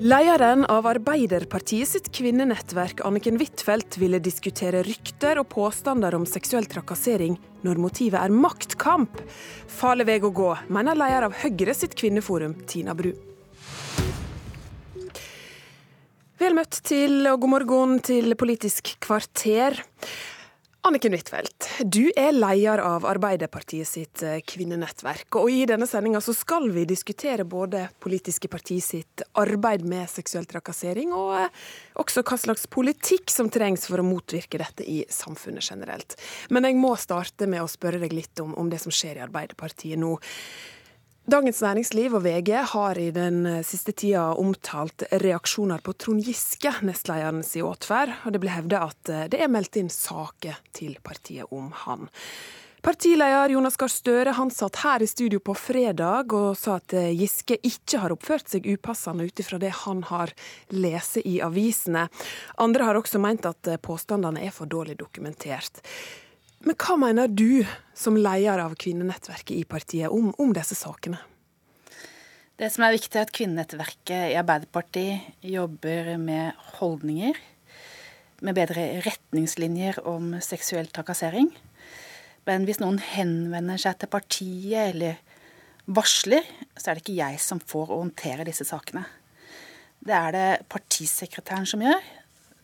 Lederen av Arbeiderpartiet sitt kvinnenettverk, Anniken Huitfeldt, ville diskutere rykter og påstander om seksuell trakassering når motivet er maktkamp. Farlig vei å gå, mener leder av Høyre sitt kvinneforum, Tina Bru. Vel møtt til og god morgen til Politisk kvarter. Anniken Huitfeldt, du er leder av Arbeiderpartiet sitt eh, kvinnenettverk. Og I denne sendinga skal vi diskutere både politiske parti sitt arbeid med seksuell trakassering, og eh, også hva slags politikk som trengs for å motvirke dette i samfunnet generelt. Men jeg må starte med å spørre deg litt om, om det som skjer i Arbeiderpartiet nå. Dagens Næringsliv og VG har i den eh, siste tida omtalt reaksjoner på Trond Giske, nestlederen sin atferd, og det blir hevdet at eh, det er meldt inn saker til partiet om han. Partileder Jonas Gahr Støre han satt her i studio på fredag og sa at eh, Giske ikke har oppført seg upassende ut ifra det han har lest i avisene. Andre har også meint at påstandene er for dårlig dokumentert. Men hva mener du, som leder av kvinnenettverket i partiet, om, om, disse sakene? Det som er viktig, er at kvinnenettverket i Arbeiderpartiet jobber med holdninger, med bedre retningslinjer om seksuell trakassering. Men hvis noen henvender seg til partiet eller varsler, så er det ikke jeg som får å håndtere disse sakene. Det er det partisekretæren som gjør,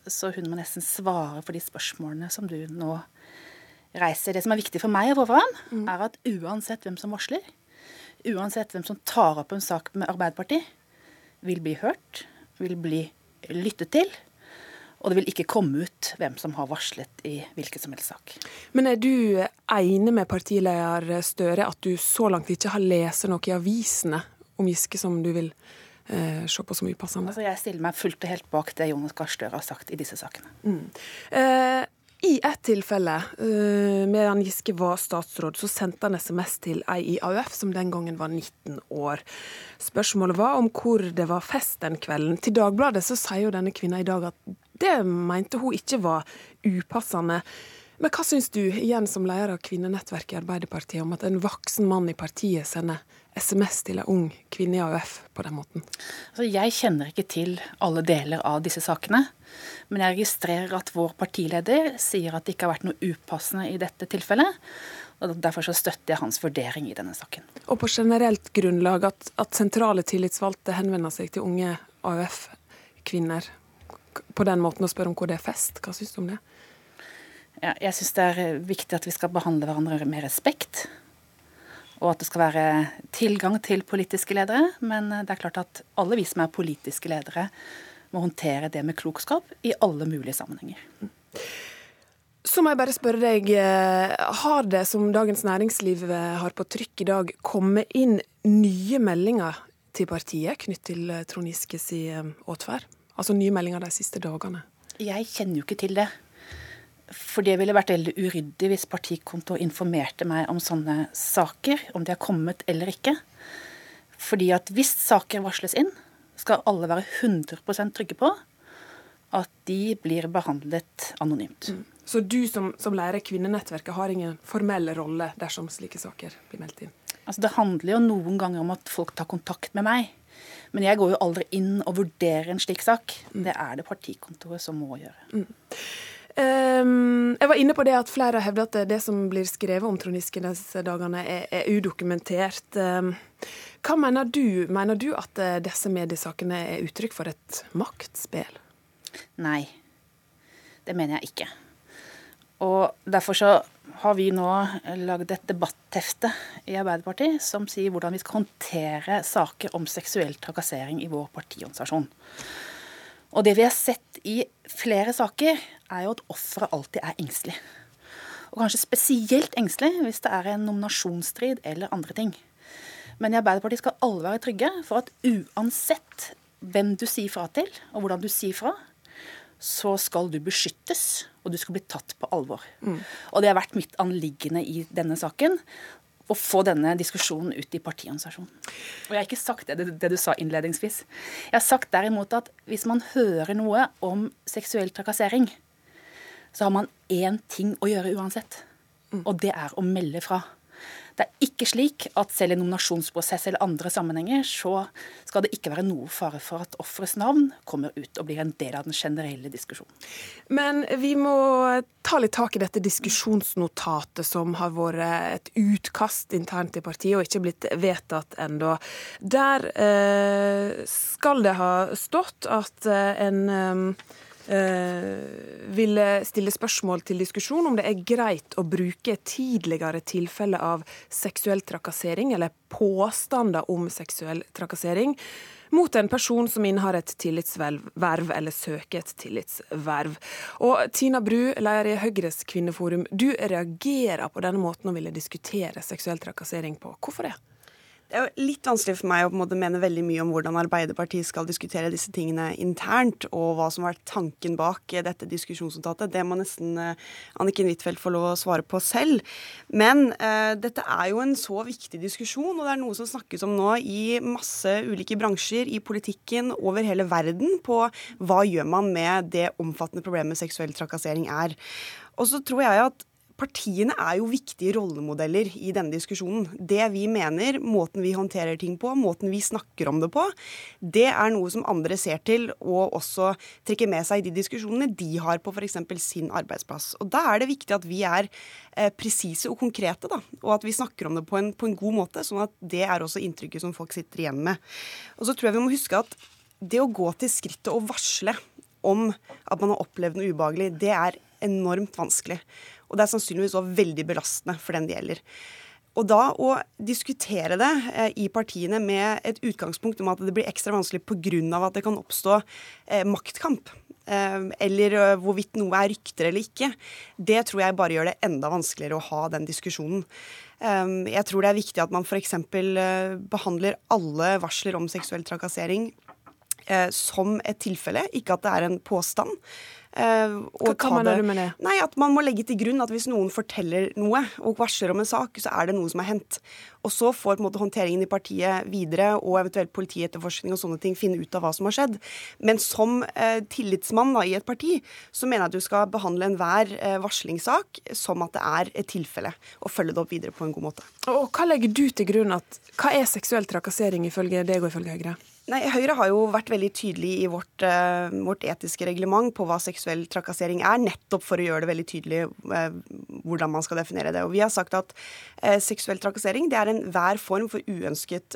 så hun må nesten svare for de spørsmålene som du nå stiller reiser. Det som er viktig for meg å få fram, mm. er at uansett hvem som varsler, uansett hvem som tar opp en sak med Arbeiderpartiet, vil bli hørt, vil bli lyttet til. Og det vil ikke komme ut hvem som har varslet i hvilken som helst sak. Men er du enig med partileder Støre at du så langt ikke har lest noe i avisene om Giske som du vil eh, se på som upassende? Altså, jeg stiller meg fullt og helt bak det Jonas Gahr Støre har sagt i disse sakene. Mm. Eh, i ett tilfelle, uh, medan Giske var statsråd, så sendte han SMS til ei i AUF som den gangen var 19 år. Spørsmålet var om hvor det var fest den kvelden. Til Dagbladet så sier jo denne kvinna i dag at det mente hun ikke var upassende. Men hva syns du, igjen som leder av kvinnenettverket i Arbeiderpartiet, om at en voksen mann i partiet sender SMS til en ung kvinne i AUF på den måten? Altså, jeg kjenner ikke til alle deler av disse sakene. Men jeg registrerer at vår partileder sier at det ikke har vært noe upassende i dette tilfellet. og Derfor så støtter jeg hans vurdering i denne saken. Og på generelt grunnlag at, at sentrale tillitsvalgte henvender seg til unge AUF-kvinner på den måten og spør om hvor det er fest. Hva syns du om det? Ja, jeg syns det er viktig at vi skal behandle hverandre med respekt. Og at det skal være tilgang til politiske ledere. Men det er klart at alle vi som er politiske ledere, må håndtere det med klokskap i alle mulige sammenhenger. Så må jeg bare spørre deg, eh, har det, som Dagens Næringsliv eh, har på trykk i dag, kommet inn nye meldinger til partiet knyttet til eh, Trond Giskes åtferd? Altså nye meldinger de siste dagene? Jeg kjenner jo ikke til det. For det ville vært veldig uryddig hvis partikonto informerte meg om sånne saker, om de har kommet eller ikke. Fordi at hvis saker varsles inn, skal alle være 100% trygge på at de blir behandlet anonymt. Mm. Så du som, som leder Kvinnenettverket har ingen formell rolle dersom slike saker blir meldt inn? Altså Det handler jo noen ganger om at folk tar kontakt med meg. Men jeg går jo aldri inn og vurderer en slik sak. Mm. Det er det partikontoret som må gjøre. Mm. Um, jeg var inne på det at flere har hevdet at det som blir skrevet om Trond Giske disse dagene, er, er udokumentert. Um, hva mener du? Mener du at eh, disse mediesakene er uttrykk for et maktspill? Nei, det mener jeg ikke. Og derfor så har vi nå lagd et debattefte i Arbeiderpartiet som sier hvordan vi skal håndtere saker om seksuell trakassering i vår partiorganisasjon. Og det vi har sett i flere saker, er jo at offeret alltid er engstelig. Og kanskje spesielt engstelig hvis det er en nominasjonsstrid eller andre ting. Men i Arbeiderpartiet skal alle være trygge for at uansett hvem du sier fra til, og hvordan du sier fra, så skal du beskyttes, og du skal bli tatt på alvor. Mm. Og det har vært mitt anliggende i denne saken. Å få denne diskusjonen ut i partiorganisasjonen. Og jeg har ikke sagt det, det, du sa innledningsvis. Jeg har sagt derimot at hvis man hører noe om seksuell trakassering, så har man én ting å gjøre uansett. Mm. Og det er å melde fra. Det er ikke slik at selv i nominasjonsprosess eller andre sammenhenger så skal det ikke være noe fare for at offerets navn kommer ut og blir en del av den generelle diskusjonen. Men vi må ta litt tak i dette diskusjonsnotatet som har vært et utkast internt i partiet og ikke blitt vedtatt ennå. Der eh, skal det ha stått at eh, en eh, ville stille spørsmål til diskusjon om det er greit å bruke tidligere tilfeller av seksuell trakassering, eller påstander om seksuell trakassering, mot en person som innehar et tillitsverv eller søker et tillitsverv. Og Tina Bru, leder i Høyres kvinneforum, du reagerer på denne måten og ville diskutere seksuell trakassering på. Hvorfor det? Det er jo litt vanskelig for meg å på en måte mene veldig mye om hvordan Arbeiderpartiet skal diskutere disse tingene internt, og hva som har vært tanken bak dette diskusjonsnotatet. Det må nesten uh, Anniken Huitfeldt få lov å svare på selv. Men uh, dette er jo en så viktig diskusjon, og det er noe som snakkes om nå i masse ulike bransjer, i politikken over hele verden, på hva gjør man med det omfattende problemet seksuell trakassering er. Og så tror jeg at partiene er jo viktige rollemodeller i denne diskusjonen. Det vi mener, måten vi håndterer ting på, måten vi snakker om det på, det er noe som andre ser til og også trekker med seg i de diskusjonene de har på f.eks. sin arbeidsplass. Og Da er det viktig at vi er eh, presise og konkrete, da, og at vi snakker om det på en, på en god måte, sånn at det er også inntrykket som folk sitter igjen med. Og så tror jeg vi må huske at det å gå til skrittet og varsle om at man har opplevd noe ubehagelig, det er enormt vanskelig. Og det er sannsynligvis også veldig belastende for den det gjelder. Og da å diskutere det eh, i partiene med et utgangspunkt om at det blir ekstra vanskelig pga. at det kan oppstå eh, maktkamp, eh, eller hvorvidt noe er rykter eller ikke, det tror jeg bare gjør det enda vanskeligere å ha den diskusjonen. Jeg tror det er viktig at man f.eks. Eh, behandler alle varsler om seksuell trakassering som et tilfelle, ikke at det er en påstand. Uh, Hva mener du med det? Nei, At man må legge til grunn at hvis noen forteller noe og varsler om en sak, så er det noe som har hendt. Og så får måte håndteringen i partiet videre og eventuelt politietterforskning og sånne ting finne ut av hva som har skjedd. Men som eh, tillitsmann da, i et parti, så mener jeg at du skal behandle enhver eh, varslingssak som at det er et tilfelle, og følge det opp videre på en god måte. Og Hva legger du til grunn at Hva er seksuell trakassering ifølge deg og ifølge Høyre? Nei, Høyre har jo vært veldig tydelig i vårt, uh, vårt, etiske reglement på hva seksuell trakassering er, nettopp for å gjøre det veldig tydelig uh, hvordan man skal definere det. Og Vi har sagt at uh, seksuell trakassering det er enhver form for uønsket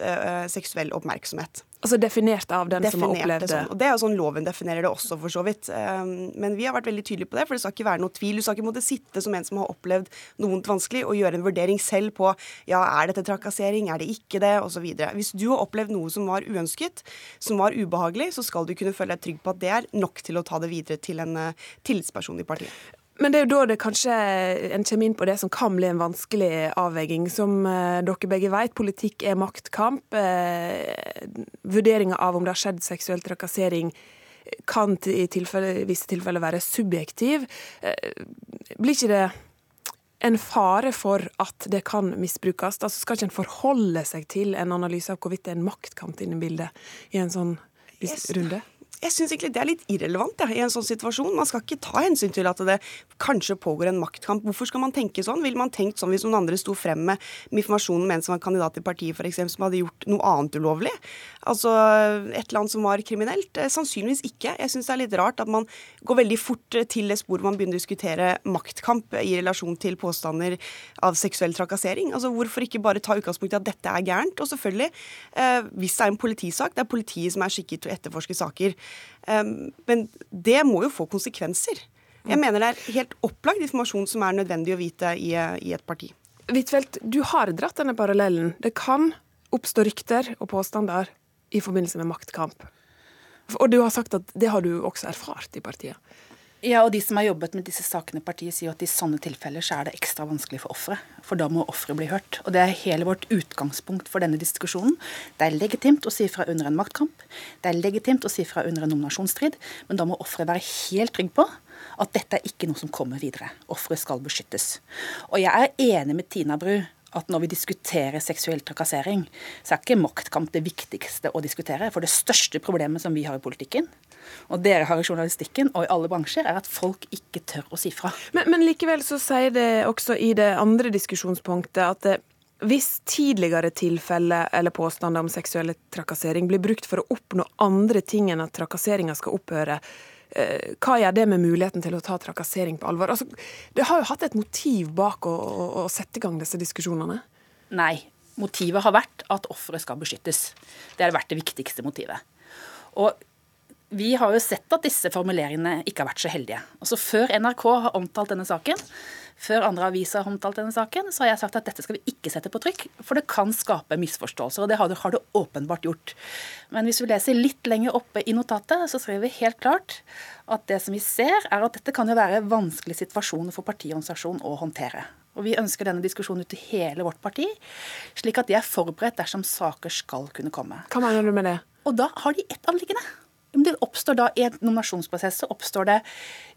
seksuell oppmerksomhet. Altså definert av den som har opplevd det. Sånn. Og Det er jo sånn loven definerer det også, for så vidt. Ehm, men vi har vært veldig tydelige på det, for det skal ikke være noe tvil. Du skal ikke måtte sitte som en som har opplevd noe vondt vanskelig, og gjøre en vurdering selv på ja, er dette trakassering, er det ikke det, osv. Hvis du har opplevd noe som var uønsket, som var ubehagelig, så skal du kunne føle deg trygg på at det er nok til å ta det videre til en uh, tillitsperson i partiet. Men det er jo da det kanskje en kommer inn på det som kan bli en vanskelig avveiing. Som eh, dere begge vet, politikk er maktkamp. Eh, Vurderinga av om det har skjedd seksuell trakassering kan i tilfelle, visse tilfeller være subjektiv. Eh, blir ikke det en fare for at det kan misbrukes? Altså Skal ikke en forholde seg til en analyse av hvorvidt det er en maktkamp inne i bildet i en sånn runde? Jeg syns egentlig det er litt irrelevant ja, i en sånn situasjon. Man skal ikke ta hensyn til at det kanskje pågår en maktkamp. Hvorfor skal man tenke sånn? Ville man tenkt sånn hvis noen andre sto frem med, med informasjon om en som var kandidat i partiet f.eks., som hadde gjort noe annet ulovlig? Altså et eller annet som var kriminelt? Eh, sannsynligvis ikke. Jeg syns det er litt rart at man går veldig fort til det sporet man begynner å diskutere maktkamp i relasjon til påstander av seksuell trakassering. Altså Hvorfor ikke bare ta utgangspunkt i at dette er gærent? Og selvfølgelig, eh, hvis det er en politisak, det er politiet som er skikket til å etterforske saker. Men det må jo få konsekvenser. Jeg mener det er helt opplagt informasjon som er nødvendig å vite i, i et parti. Huitfeldt, du har dratt denne parallellen. Det kan oppstå rykter og påstander i forbindelse med maktkamp. Og du har sagt at det har du også erfart i partiet. Ja, og De som har jobbet med disse sakene i partiet, sier at i sånne tilfeller så er det ekstra vanskelig for offeret. For da må offeret bli hørt. Og Det er hele vårt utgangspunkt for denne diskusjonen. Det er legitimt å si fra under en maktkamp. Det er legitimt å si fra under en nominasjonsstrid. Men da må offeret være helt trygg på at dette er ikke noe som kommer videre. Offeret skal beskyttes. Og jeg er enig med Tina Bru at når vi diskuterer seksuell trakassering, så er ikke maktkamp det viktigste å diskutere. For det største problemet som vi har i politikken, og dere har i journalistikken og i alle bransjer, er at folk ikke tør å si fra. Men, men likevel så sier det også i det andre diskusjonspunktet at det, hvis tidligere tilfeller eller påstander om seksuelle trakassering blir brukt for å oppnå andre ting enn at trakasseringa skal opphøre, eh, hva gjør det med muligheten til å ta trakassering på alvor? Altså, det har jo hatt et motiv bak å, å, å sette i gang disse diskusjonene? Nei. Motivet har vært at offeret skal beskyttes. Det har vært det viktigste motivet. Og vi har jo sett at disse formuleringene ikke har vært så heldige. Altså Før NRK har omtalt denne saken, før andre aviser har omtalt denne saken, så har jeg sagt at dette skal vi ikke sette på trykk, for det kan skape misforståelser. Og det har det, har det åpenbart gjort. Men hvis vi leser litt lenger oppe i notatet, så skriver vi helt klart at det som vi ser, er at dette kan jo være vanskelige situasjoner for partiorganisasjonen å håndtere. Og Vi ønsker denne diskusjonen ut til hele vårt parti, slik at de er forberedt dersom saker skal kunne komme. Hva mener du med det? Og da har de ett anliggende. Det oppstår da I en nominasjonsprosess så oppstår det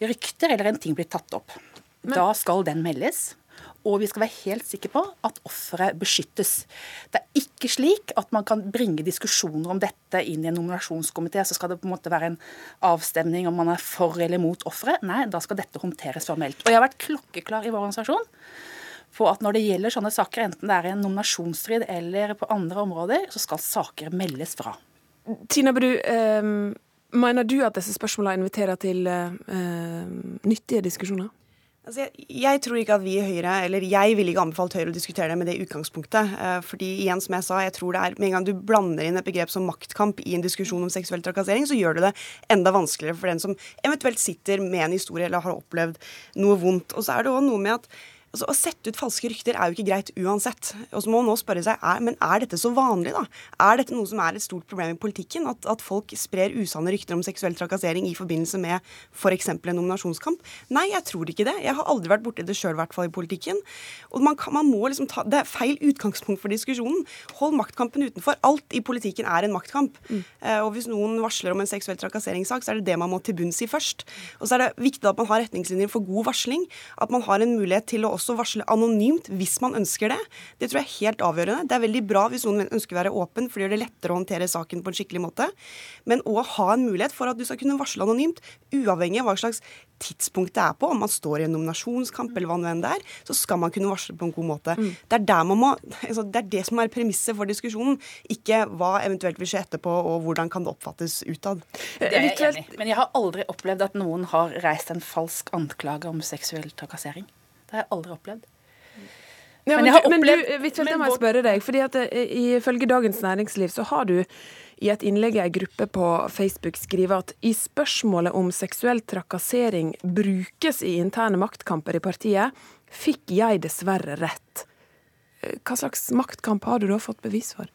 rykter eller en ting blir tatt opp. Men... Da skal den meldes. Og vi skal være helt sikre på at offeret beskyttes. Det er ikke slik at man kan bringe diskusjoner om dette inn i en nominasjonskomité, så skal det på en måte være en avstemning om man er for eller mot offeret. Nei, da skal dette håndteres formelt. Og jeg har vært klokkeklar i vår organisasjon på at når det gjelder sånne saker, enten det er i en nominasjonsstrid eller på andre områder, så skal saker meldes fra. Tina Bru, eh, mener du at disse spørsmålene inviterer til eh, nyttige diskusjoner? Altså jeg, jeg, tror ikke at vi i Høyre, eller jeg ville ikke anbefalt Høyre å diskutere det med det utgangspunktet. Eh, fordi igjen, som jeg sa, jeg tror det er med en gang du blander inn et begrep som maktkamp i en diskusjon om seksuell trakassering, så gjør du det enda vanskeligere for den som eventuelt sitter med en historie eller har opplevd noe vondt. Og så er det òg noe med at Altså, Å sette ut falske rykter er jo ikke greit uansett. Og så må man nå spørre seg er, men er dette så vanlig, da? Er dette noe som er et stort problem i politikken? At, at folk sprer usanne rykter om seksuell trakassering i forbindelse med f.eks. en nominasjonskamp? Nei, jeg tror ikke det. Jeg har aldri vært borti det sjøl, i hvert fall i politikken. Og man, kan, man, må liksom ta Det er feil utgangspunkt for diskusjonen. Hold maktkampen utenfor. Alt i politikken er en maktkamp. Mm. Eh, og hvis noen varsler om en seksuell trakasseringssak, så er det det man må til bunns i først. Og så er det viktig at man har retningslinjer for god varsling. At man har en mulighet til å også varsle anonymt hvis man ønsker det. Det tror jeg er helt avgjørende. Det er veldig bra hvis noen ønsker å være åpen, for det gjør det lettere å håndtere saken på en skikkelig måte. Men å ha en mulighet for at du skal kunne varsle anonymt, uavhengig av hva slags tidspunkt det er på, om man står i en nominasjonskamp eller hva nå enn det er, så skal man kunne varsle på en god måte. Mm. Det er der man må, altså det er det som er premisset for diskusjonen, ikke hva eventuelt vil skje etterpå og hvordan kan det oppfattes utad. Det er jeg enig Men jeg har aldri opplevd at noen har reist en falsk anklage om seksuell trakassering. Det har jeg aldri opplevd. Ja, men, men, du, men du, Huitfeldt, jeg må jeg spørre deg. fordi at eh, Ifølge Dagens Næringsliv så har du i et innlegg i ei gruppe på Facebook skriver at i spørsmålet om seksuell trakassering brukes i interne maktkamper i partiet, fikk jeg dessverre rett. Eh, hva slags maktkamp har du da fått bevis for?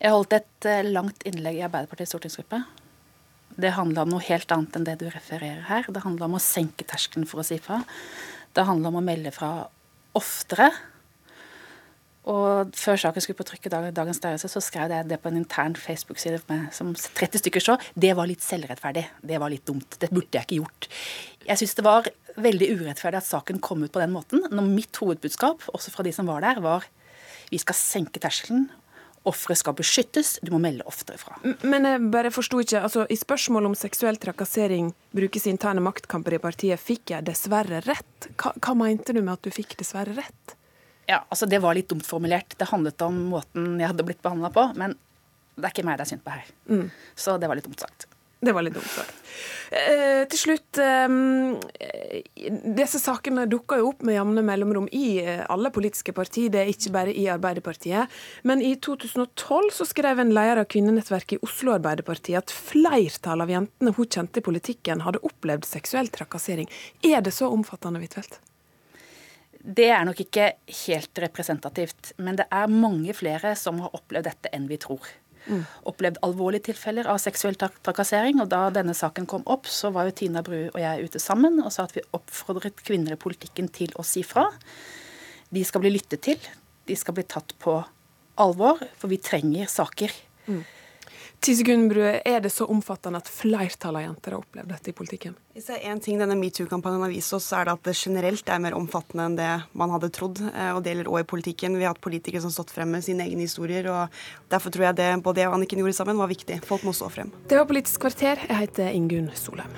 Jeg holdt et eh, langt innlegg i Arbeiderpartiets stortingsgruppe. Det handla om noe helt annet enn det du refererer her. Det handla om å senke terskelen for å si fra. Det handler om å melde fra oftere. Og før saken skulle på trykk Dagens deres, så skrev jeg det på en intern Facebook-side som 30 stykker så. Det var litt selvrettferdig. Det var litt dumt. Det burde jeg ikke gjort. Jeg syns det var veldig urettferdig at saken kom ut på den måten, når mitt hovedbudskap, også fra de som var der, var vi skal senke terskelen Offeret skal beskyttes, du må melde oftere fra. Men jeg bare forsto ikke. altså I spørsmål om seksuell trakassering brukes interne maktkamper i partiet, fikk jeg dessverre rett? Hva, hva mente du med at du fikk dessverre rett? Ja, altså Det var litt dumt formulert. Det handlet om måten jeg hadde blitt behandla på. Men det er ikke meg det er synd på her. Mm. Så det var litt dumt sagt. Det var litt dumt sagt. Eh, til slutt eh, Disse sakene dukker jo opp med jevne mellomrom i eh, alle politiske partier, det er ikke bare i Arbeiderpartiet. Men i 2012 så skrev en leder av kvinnenettverket i Oslo Arbeiderparti at flertallet av jentene hun kjente i politikken, hadde opplevd seksuell trakassering. Er det så omfattende, Huitfeldt? Det er nok ikke helt representativt, men det er mange flere som har opplevd dette enn vi tror mm. opplevd alvorlige tilfeller av seksuell trakassering. Og da denne saken kom opp, så var jo Tina Bru og jeg ute sammen og sa at vi oppfordret kvinner i politikken til å si fra. De skal bli lyttet til. De skal bli tatt på alvor, for vi trenger saker. Mm. Ti sekunder. Er det så omfattende at flertallet av jenter har opplevd dette i politikken? Hvis det er én ting denne metoo-kampanjen har vist oss, så er det at det generelt er mer omfattende enn det man hadde trodd. Eh, og det gjelder òg i politikken. Vi har hatt politikere som har stått frem med sine egne historier. og Derfor tror jeg det både jeg og Anniken gjorde sammen, var viktig. Folk må stå frem. Det var Politisk kvarter. Jeg heter Ingunn Solheim.